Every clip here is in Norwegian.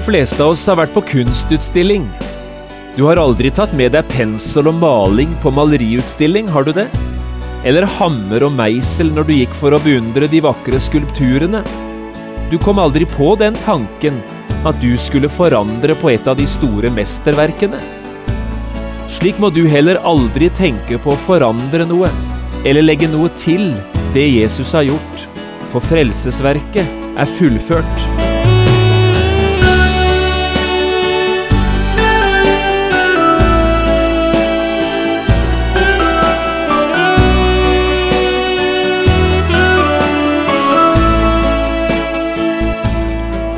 De fleste av oss har vært på kunstutstilling. Du har aldri tatt med deg pensel og maling på maleriutstilling, har du det? Eller hammer og meisel når du gikk for å beundre de vakre skulpturene? Du kom aldri på den tanken at du skulle forandre på et av de store mesterverkene. Slik må du heller aldri tenke på å forandre noe, eller legge noe til det Jesus har gjort, for frelsesverket er fullført.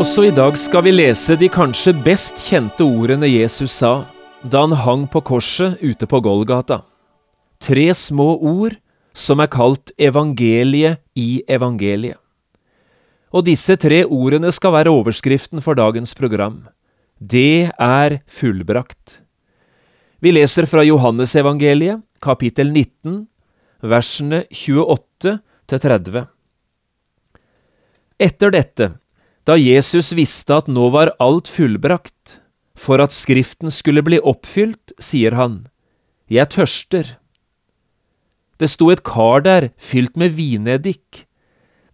Også i dag skal vi lese de kanskje best kjente ordene Jesus sa da han hang på korset ute på Golgata. Tre små ord som er kalt evangeliet i evangeliet. Og disse tre ordene skal være overskriften for dagens program. Det er fullbrakt. Vi leser fra Johannesevangeliet, kapittel 19, versene 28 til 30. Etter dette da Jesus visste at nå var alt fullbrakt, for at Skriften skulle bli oppfylt, sier han, Jeg tørster. Det sto et kar der fylt med vineddik.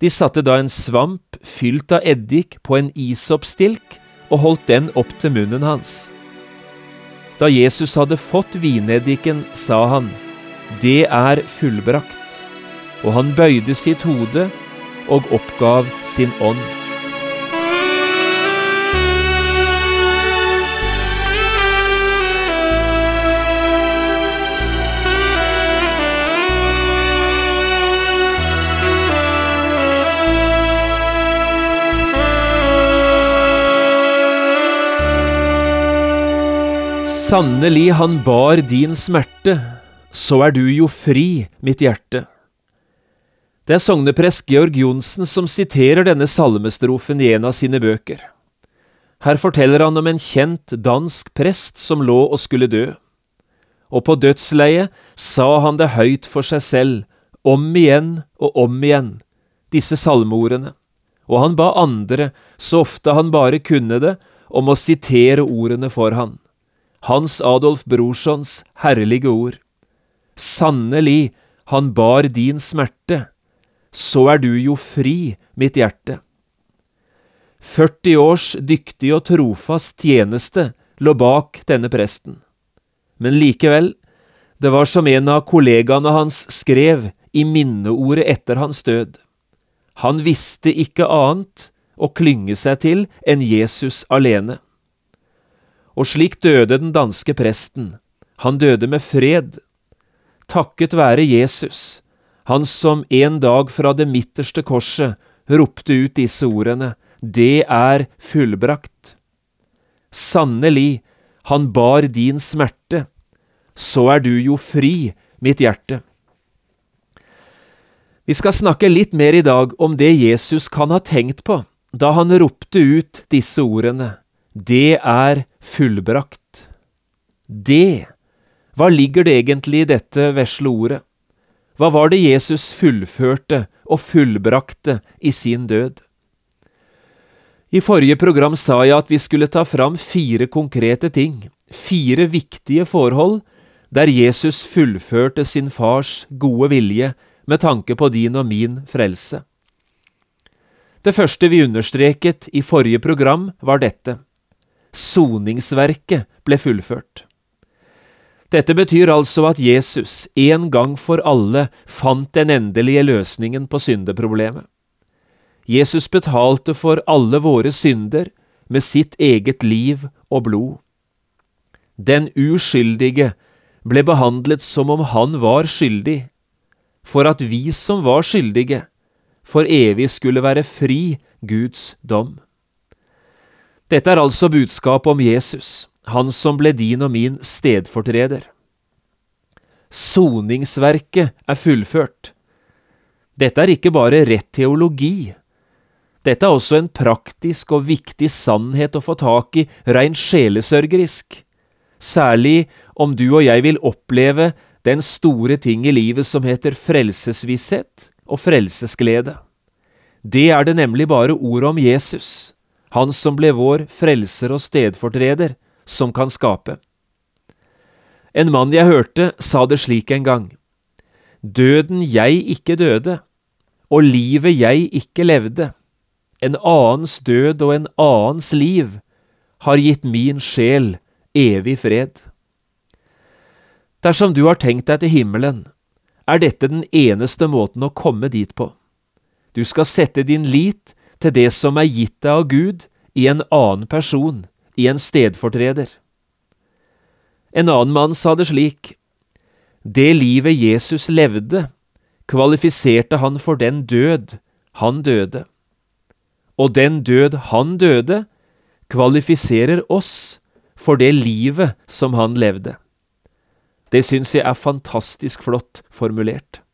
De satte da en svamp fylt av eddik på en isoppstilk og holdt den opp til munnen hans. Da Jesus hadde fått vineddiken, sa han, Det er fullbrakt, og han bøyde sitt hode og oppgav sin ånd. Sannelig, han bar din smerte, så er du jo fri, mitt hjerte. Det er sogneprest Georg Johnsen som siterer denne salmestrofen i en av sine bøker. Her forteller han om en kjent dansk prest som lå og skulle dø. Og på dødsleiet sa han det høyt for seg selv, om igjen og om igjen, disse salmeordene, og han ba andre, så ofte han bare kunne det, om å sitere ordene for han. Hans Adolf Brorsons herlige ord. Sannelig, han bar din smerte, så er du jo fri, mitt hjerte. 40 års dyktig og trofast tjeneste lå bak denne presten. Men likevel, det var som en av kollegaene hans skrev i minneordet etter hans død. Han visste ikke annet å klynge seg til enn Jesus alene. Og slik døde den danske presten. Han døde med fred. Takket være Jesus, han som en dag fra det midterste korset ropte ut disse ordene, Det er fullbrakt. Sannelig, han bar din smerte, så er du jo fri, mitt hjerte. Vi skal snakke litt mer i dag om det Jesus kan ha tenkt på da han ropte ut disse ordene. Det er fullbrakt. Det, hva ligger det egentlig i dette vesle ordet? Hva var det Jesus fullførte og fullbrakte i sin død? I forrige program sa jeg at vi skulle ta fram fire konkrete ting, fire viktige forhold, der Jesus fullførte sin fars gode vilje med tanke på din og min frelse. Det første vi understreket i forrige program, var dette soningsverket ble fullført. Dette betyr altså at Jesus en gang for alle fant den endelige løsningen på syndeproblemet. Jesus betalte for alle våre synder med sitt eget liv og blod. Den uskyldige ble behandlet som om han var skyldig, for at vi som var skyldige, for evig skulle være fri Guds dom. Dette er altså budskapet om Jesus, han som ble din og min stedfortreder. Soningsverket er fullført. Dette er ikke bare rett teologi. Dette er også en praktisk og viktig sannhet å få tak i rein sjelesørgerisk, særlig om du og jeg vil oppleve den store ting i livet som heter frelsesvisshet og frelsesglede. Det er det nemlig bare ordet om Jesus, han som ble vår frelser og stedfortreder, som kan skape. En mann jeg hørte, sa det slik en gang. Døden jeg ikke døde, og livet jeg ikke levde, en annens død og en annens liv, har gitt min sjel evig fred. Dersom du har tenkt deg til himmelen, er dette den eneste måten å komme dit på. Du skal sette din lit til det som er gitt deg av Gud i en annen person, i en stedfortreder. En annen mann sa det slik, Det livet Jesus levde, kvalifiserte han for den død han døde. Og den død han døde, kvalifiserer oss for det livet som han levde. Det syns jeg er fantastisk flott formulert.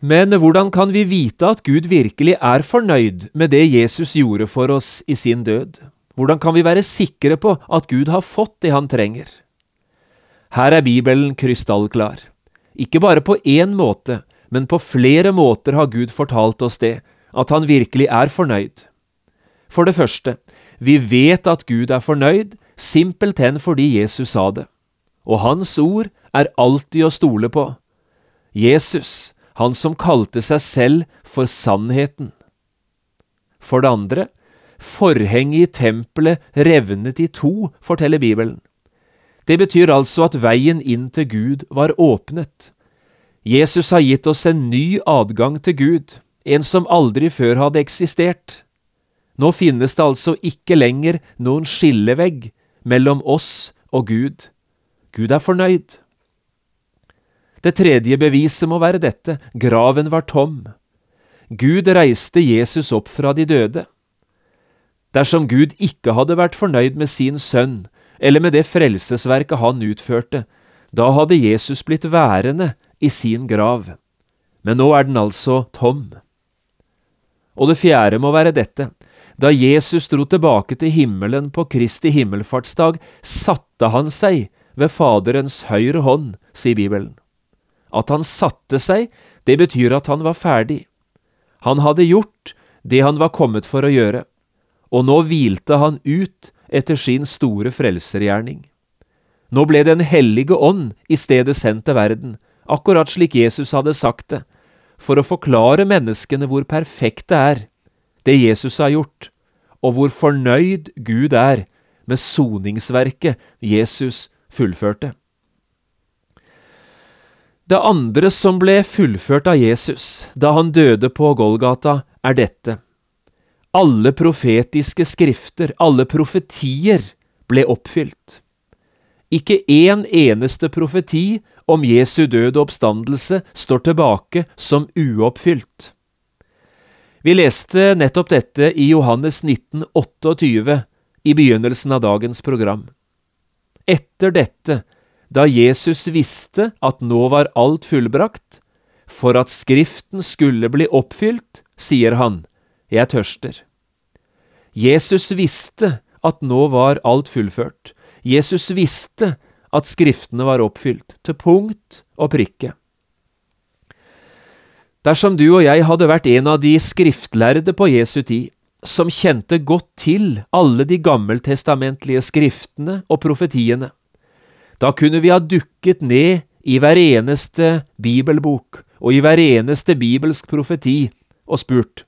Men hvordan kan vi vite at Gud virkelig er fornøyd med det Jesus gjorde for oss i sin død? Hvordan kan vi være sikre på at Gud har fått det han trenger? Her er Bibelen krystallklar. Ikke bare på én måte, men på flere måter har Gud fortalt oss det, at han virkelig er fornøyd. For det første, vi vet at Gud er fornøyd, simpelthen fordi Jesus sa det. Og hans ord er alltid å stole på. Jesus, han som kalte seg selv for sannheten. For det andre, Forhenget i tempelet revnet i to, forteller Bibelen. Det betyr altså at veien inn til Gud var åpnet. Jesus har gitt oss en ny adgang til Gud, en som aldri før hadde eksistert. Nå finnes det altså ikke lenger noen skillevegg mellom oss og Gud. Gud er fornøyd. Det tredje beviset må være dette, graven var tom. Gud reiste Jesus opp fra de døde. Dersom Gud ikke hadde vært fornøyd med sin sønn, eller med det frelsesverket han utførte, da hadde Jesus blitt værende i sin grav. Men nå er den altså tom. Og det fjerde må være dette. Da Jesus dro tilbake til himmelen på Kristi himmelfartsdag, satte han seg ved Faderens høyre hånd, sier Bibelen. At han satte seg, det betyr at han var ferdig. Han hadde gjort det han var kommet for å gjøre og nå hvilte han ut etter sin store frelsergjerning. Nå ble Den hellige ånd i stedet sendt til verden, akkurat slik Jesus hadde sagt det, for å forklare menneskene hvor perfekt det er, det Jesus har gjort, og hvor fornøyd Gud er med soningsverket Jesus fullførte. Det andre som ble fullført av Jesus da han døde på Golgata, er dette. Alle profetiske skrifter, alle profetier, ble oppfylt. Ikke én eneste profeti om Jesu død og oppstandelse står tilbake som uoppfylt. Vi leste nettopp dette i Johannes 19, 28, i begynnelsen av dagens program. Etter dette, da Jesus visste at nå var alt fullbrakt, for at Skriften skulle bli oppfylt, sier han, jeg tørster. Jesus visste at nå var alt fullført. Jesus visste at Skriftene var oppfylt, til punkt og prikke. Dersom du og jeg hadde vært en av de skriftlærde på Jesu tid, som kjente godt til alle de gammeltestamentlige skriftene og profetiene, da kunne vi ha dukket ned i hver eneste bibelbok og i hver eneste bibelsk profeti og spurt,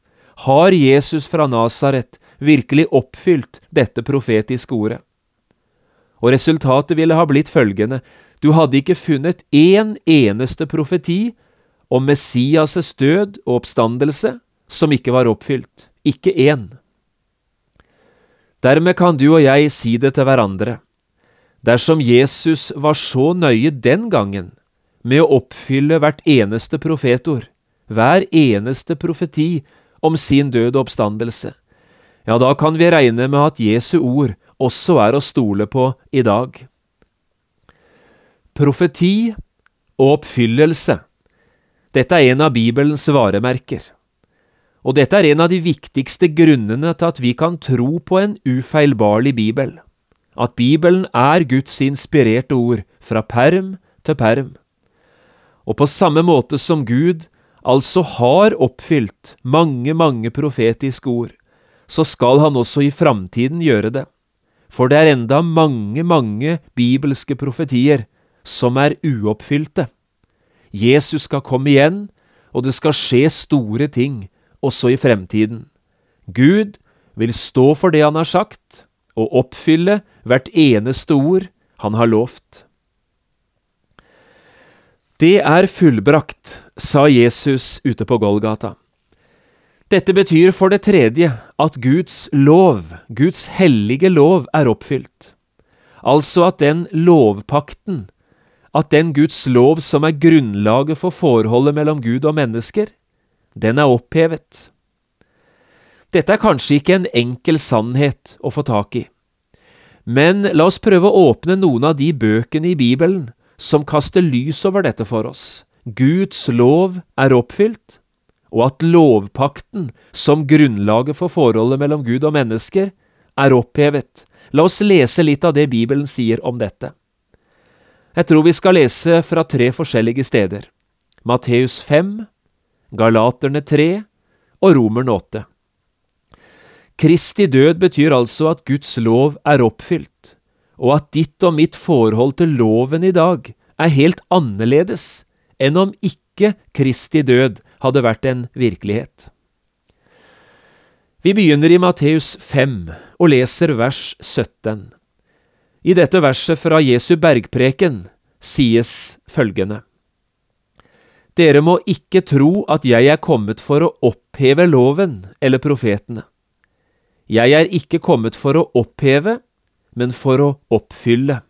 har Jesus fra Nasaret virkelig oppfylt dette profetiske ordet. Og resultatet ville ha blitt følgende, du hadde ikke funnet én eneste profeti om Messias' død og oppstandelse som ikke var oppfylt, ikke én. Dermed kan du og jeg si det til hverandre. Dersom Jesus var så nøye den gangen med å oppfylle hvert eneste profetord, hver eneste profeti om sin død og oppstandelse, ja, da kan vi regne med at Jesu ord også er å stole på i dag. Profeti og oppfyllelse, dette er en av Bibelens varemerker. Og dette er en av de viktigste grunnene til at vi kan tro på en ufeilbarlig bibel, at Bibelen er Guds inspirerte ord fra perm til perm. Og på samme måte som Gud altså har oppfylt mange, mange profetiske ord, så skal han også i framtiden gjøre det, for det er enda mange, mange bibelske profetier som er uoppfylte. Jesus skal komme igjen, og det skal skje store ting også i fremtiden. Gud vil stå for det han har sagt, og oppfylle hvert eneste ord han har lovt. Det er fullbrakt, sa Jesus ute på Golgata. Dette betyr for det tredje at Guds lov, Guds hellige lov, er oppfylt. Altså at den lovpakten, at den Guds lov som er grunnlaget for forholdet mellom Gud og mennesker, den er opphevet. Dette er kanskje ikke en enkel sannhet å få tak i, men la oss prøve å åpne noen av de bøkene i Bibelen som kaster lys over dette for oss. Guds lov er oppfylt, og at lovpakten, som grunnlaget for forholdet mellom Gud og mennesker, er opphevet. La oss lese litt av det Bibelen sier om dette. Jeg tror vi skal lese fra tre forskjellige steder. Matteus 5, Galaterne 3 og Romerne 8. Kristi død betyr altså at Guds lov er oppfylt, og at ditt og mitt forhold til loven i dag er helt annerledes enn om ikke Kristi død hadde vært en virkelighet. Vi begynner i Matteus 5 og leser vers 17. I dette verset fra Jesu bergpreken sies følgende. Dere må ikke tro at jeg er kommet for å oppheve loven eller profetene. Jeg er ikke kommet for å oppheve, men for å oppfylle.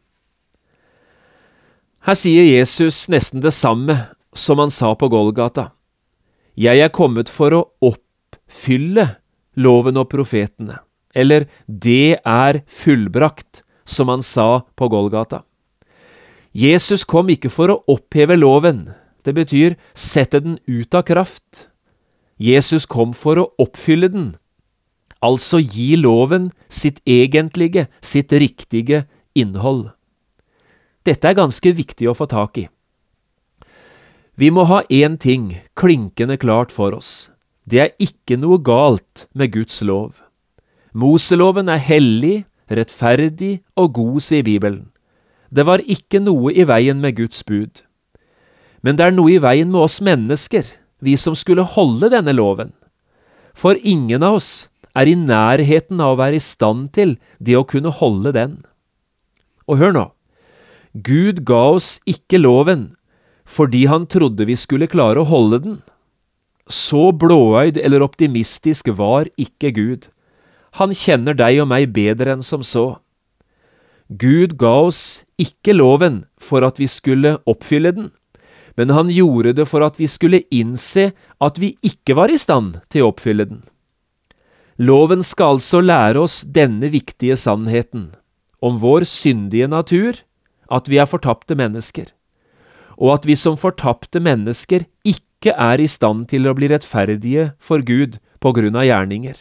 Her sier Jesus nesten det samme som han sa på Golgata. Jeg er kommet for å oppfylle loven og profetene, eller det er fullbrakt, som han sa på Golgata. Jesus kom ikke for å oppheve loven, det betyr sette den ut av kraft. Jesus kom for å oppfylle den, altså gi loven sitt egentlige, sitt riktige innhold. Dette er ganske viktig å få tak i. Vi må ha én ting klinkende klart for oss. Det er ikke noe galt med Guds lov. Moseloven er hellig, rettferdig og god, sier Bibelen. Det var ikke noe i veien med Guds bud. Men det er noe i veien med oss mennesker, vi som skulle holde denne loven. For ingen av oss er i nærheten av å være i stand til det å kunne holde den. Og hør nå, Gud ga oss ikke loven fordi han trodde vi skulle klare å holde den. Så blåøyd eller optimistisk var ikke Gud. Han kjenner deg og meg bedre enn som så. Gud ga oss ikke loven for at vi skulle oppfylle den, men han gjorde det for at vi skulle innse at vi ikke var i stand til å oppfylle den. Loven skal altså lære oss denne viktige sannheten om vår syndige natur, at vi er fortapte mennesker, og at vi som fortapte mennesker ikke er i stand til å bli rettferdige for Gud på grunn av gjerninger.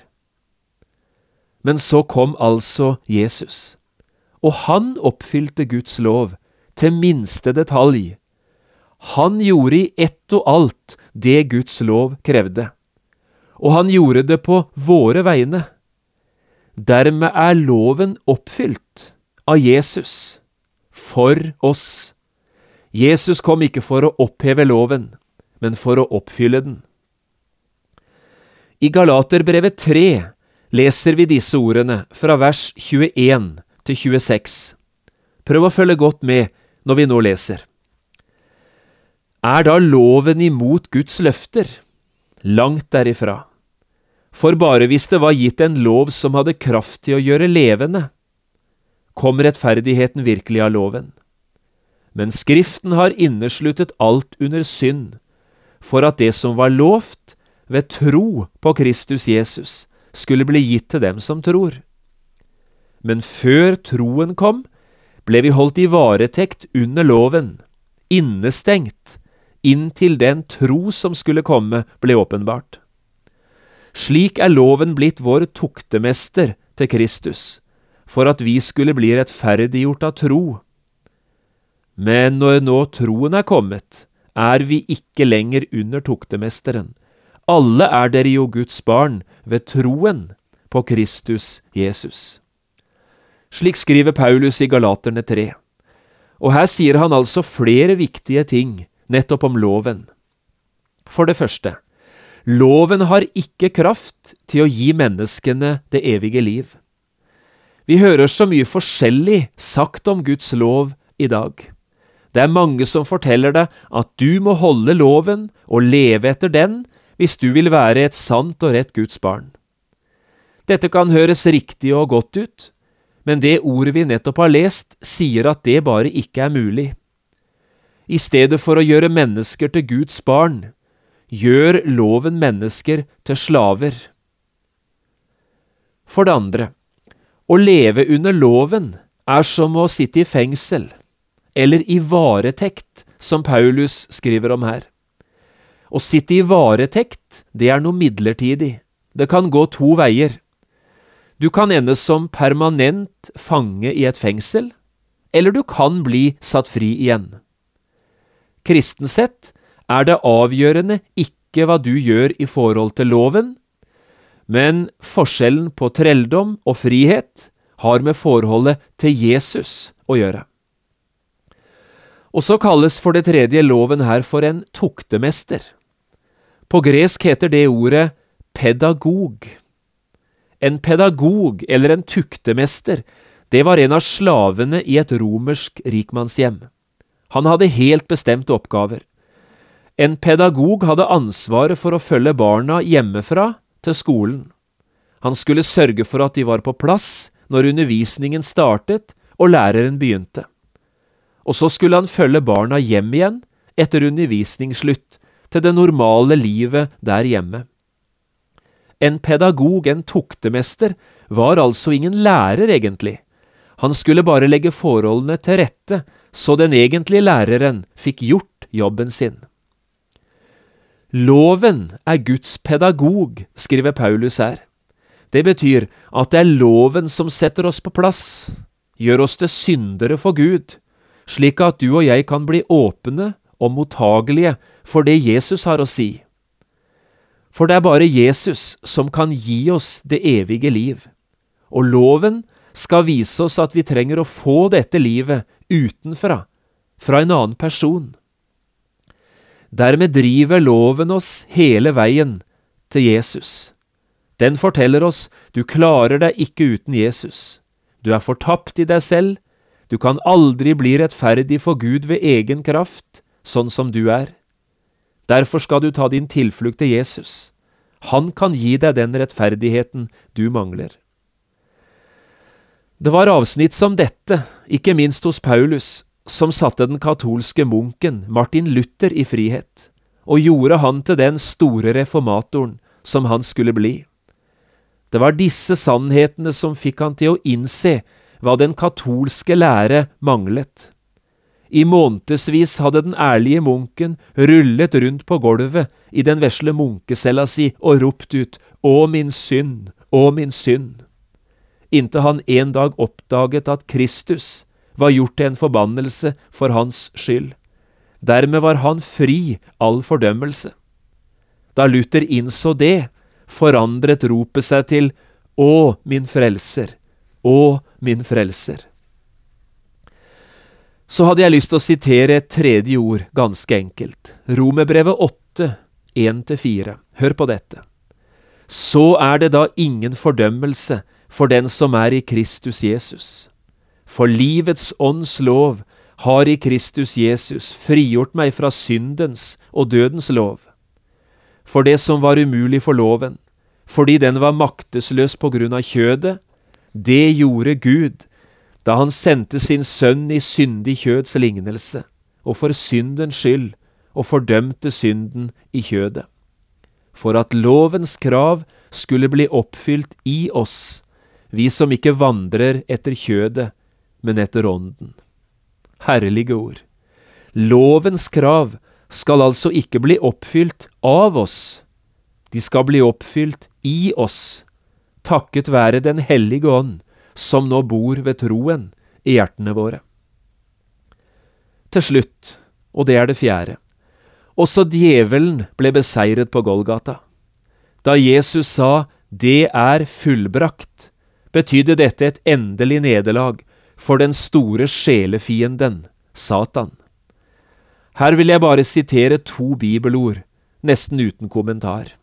Men så kom altså Jesus, og han oppfylte Guds lov til minste detalj han gjorde i ett og alt det Guds lov krevde, og han gjorde det på våre vegne. Dermed er loven oppfylt av Jesus, for oss. Jesus kom ikke for å oppheve loven, men for å oppfylle den. I Galaterbrevet 3 leser vi disse ordene fra vers 21 til 26. Prøv å følge godt med når vi nå leser. Er da loven imot Guds løfter? Langt derifra. For bare hvis det var gitt en lov som hadde kraft til å gjøre levende, kom rettferdigheten virkelig av loven. Men Skriften har innesluttet alt under synd, for at det som var lovt ved tro på Kristus Jesus, skulle bli gitt til dem som tror. Men før troen kom, ble vi holdt i varetekt under loven, innestengt, inntil den tro som skulle komme, ble åpenbart. Slik er loven blitt vår tuktemester til Kristus, for at vi skulle bli rettferdiggjort av tro. Men når nå troen er kommet, er vi ikke lenger under tuktemesteren. Alle er dere jo Guds barn ved troen på Kristus Jesus. Slik skriver Paulus i Galaterne 3. Og her sier han altså flere viktige ting nettopp om loven. For det første, loven har ikke kraft til å gi menneskene det evige liv. Vi hører så mye forskjellig sagt om Guds lov i dag. Det er mange som forteller deg at du må holde loven og leve etter den hvis du vil være et sant og rett Guds barn. Dette kan høres riktig og godt ut, men det ordet vi nettopp har lest, sier at det bare ikke er mulig. I stedet for å gjøre mennesker til Guds barn, gjør loven mennesker til slaver. For det andre, å leve under loven er som å sitte i fengsel, eller i varetekt, som Paulus skriver om her. Å sitte i varetekt, det er noe midlertidig, det kan gå to veier. Du kan ende som permanent fange i et fengsel, eller du kan bli satt fri igjen. Kristen sett er det avgjørende ikke hva du gjør i forhold til loven, men forskjellen på trelldom og frihet har med forholdet til Jesus å gjøre. Og så kalles for det tredje loven her for en tuktemester. På gresk heter det ordet pedagog. En pedagog, eller en tuktemester, det var en av slavene i et romersk rikmannshjem. Han hadde helt bestemte oppgaver. En pedagog hadde ansvaret for å følge barna hjemmefra til skolen. Han skulle sørge for at de var på plass når undervisningen startet og læreren begynte. Og så skulle han følge barna hjem igjen etter undervisningsslutt til det normale livet der hjemme. En pedagog, en tuktemester, var altså ingen lærer, egentlig. Han skulle bare legge forholdene til rette så den egentlige læreren fikk gjort jobben sin. Loven er Guds pedagog, skriver Paulus her. Det betyr at det er loven som setter oss på plass, gjør oss til syndere for Gud, slik at du og jeg kan bli åpne og mottagelige for det Jesus har å si. For det er bare Jesus som kan gi oss det evige liv, og loven skal vise oss at vi trenger å få dette livet utenfra, fra en annen person. Dermed driver loven oss hele veien til Jesus. Den forteller oss du klarer deg ikke uten Jesus. Du er fortapt i deg selv, du kan aldri bli rettferdig for Gud ved egen kraft, sånn som du er. Derfor skal du ta din tilflukt til Jesus. Han kan gi deg den rettferdigheten du mangler. Det var avsnitt som dette, ikke minst hos Paulus, som satte den katolske munken Martin Luther i frihet, og gjorde han til den store reformatoren som han skulle bli. Det var disse sannhetene som fikk han til å innse hva den katolske lære manglet. I månedsvis hadde den ærlige munken rullet rundt på gulvet i den vesle munkecella si og ropt ut Å min synd, å min synd, inntil han en dag oppdaget at Kristus, var gjort til en forbannelse for hans skyld. Dermed var han fri all fordømmelse. Da Luther innså det, forandret ropet seg til Å, min frelser, å, min frelser. Så hadde jeg lyst til å sitere et tredje ord, ganske enkelt. Romerbrevet 8, 1–4. Hør på dette. Så er det da ingen fordømmelse for den som er i Kristus Jesus. For livets ånds lov har i Kristus Jesus frigjort meg fra syndens og dødens lov. For det som var umulig for loven, fordi den var maktesløs på grunn av kjødet, det gjorde Gud da han sendte sin sønn i syndig kjøds lignelse, og for syndens skyld, og fordømte synden i kjødet, for at lovens krav skulle bli oppfylt i oss, vi som ikke vandrer etter kjødet, men etter ånden. Herlige ord. Lovens krav skal altså ikke bli oppfylt av oss, de skal bli oppfylt i oss, takket være Den hellige ånd, som nå bor ved troen i hjertene våre. Til slutt, og det er det fjerde, også djevelen ble beseiret på Golgata. Da Jesus sa det er fullbrakt, betydde dette et endelig nederlag for den store sjelefienden, Satan. Her vil jeg bare sitere to bibelord, nesten uten kommentar.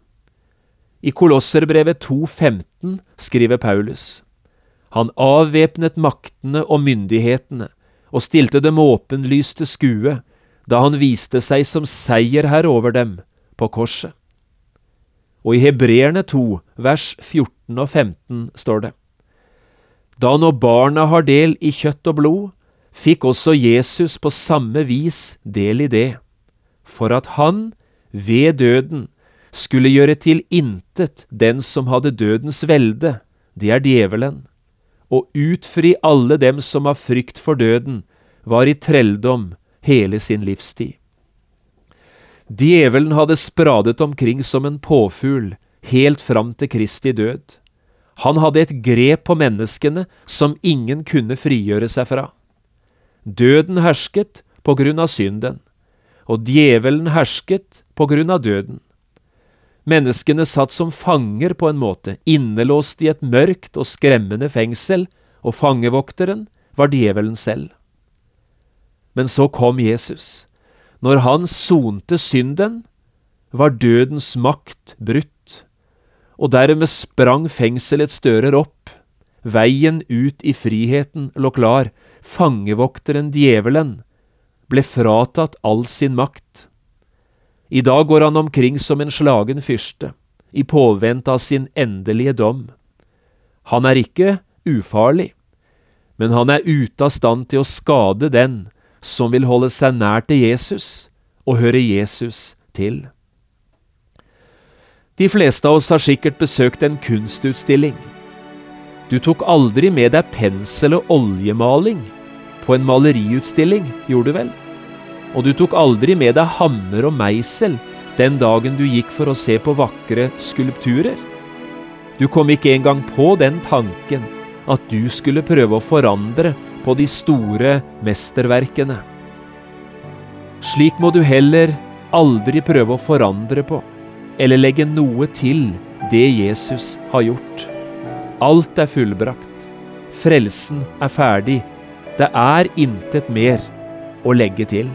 I Kolosserbrevet 2,15 skriver Paulus. Han avvæpnet maktene og myndighetene og stilte dem åpenlyst til skue da han viste seg som seierherre over dem på korset. Og i Hebreerne 2, vers 14 og 15 står det. Da nå barna har del i kjøtt og blod, fikk også Jesus på samme vis del i det, for at han, ved døden, skulle gjøre til intet den som hadde dødens velde, det er djevelen, og utfri alle dem som av frykt for døden var i trelldom hele sin livstid. Djevelen hadde spradet omkring som en påfugl helt fram til Kristi død. Han hadde et grep på menneskene som ingen kunne frigjøre seg fra. Døden hersket på grunn av synden, og djevelen hersket på grunn av døden. Menneskene satt som fanger på en måte, innelåst i et mørkt og skremmende fengsel, og fangevokteren var djevelen selv. Men så kom Jesus. Når han sonte synden, var dødens makt brutt, og dermed sprang fengselets dører opp. Veien ut i friheten lå klar, fangevokteren djevelen ble fratatt all sin makt. I dag går han omkring som en slagen fyrste, i påvente av sin endelige dom. Han er ikke ufarlig, men han er ute av stand til å skade den som vil holde seg nær til Jesus og høre Jesus til. De fleste av oss har sikkert besøkt en kunstutstilling. Du tok aldri med deg pensel og oljemaling på en maleriutstilling, gjorde du vel? og du tok aldri med deg hammer og meisel den dagen du gikk for å se på vakre skulpturer. Du kom ikke engang på den tanken at du skulle prøve å forandre på de store mesterverkene. Slik må du heller aldri prøve å forandre på, eller legge noe til det Jesus har gjort. Alt er fullbrakt. Frelsen er ferdig. Det er intet mer å legge til.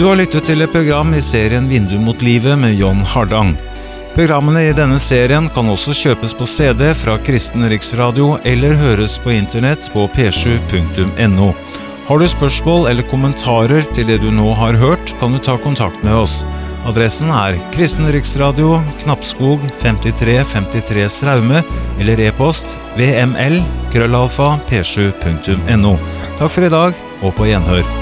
Du har lyttet til et program i serien Vindu mot livet med John Hardang. Programmene i denne serien kan også kjøpes på CD fra Kristen Riksradio eller høres på internett på p7.no. Har du spørsmål eller kommentarer til det du nå har hørt, kan du ta kontakt med oss. Adressen er Kristen Riksradio, Knappskog 5353 Straume, eller e-post vml krøllalfa p7.no. Takk for i dag, og på gjenhør.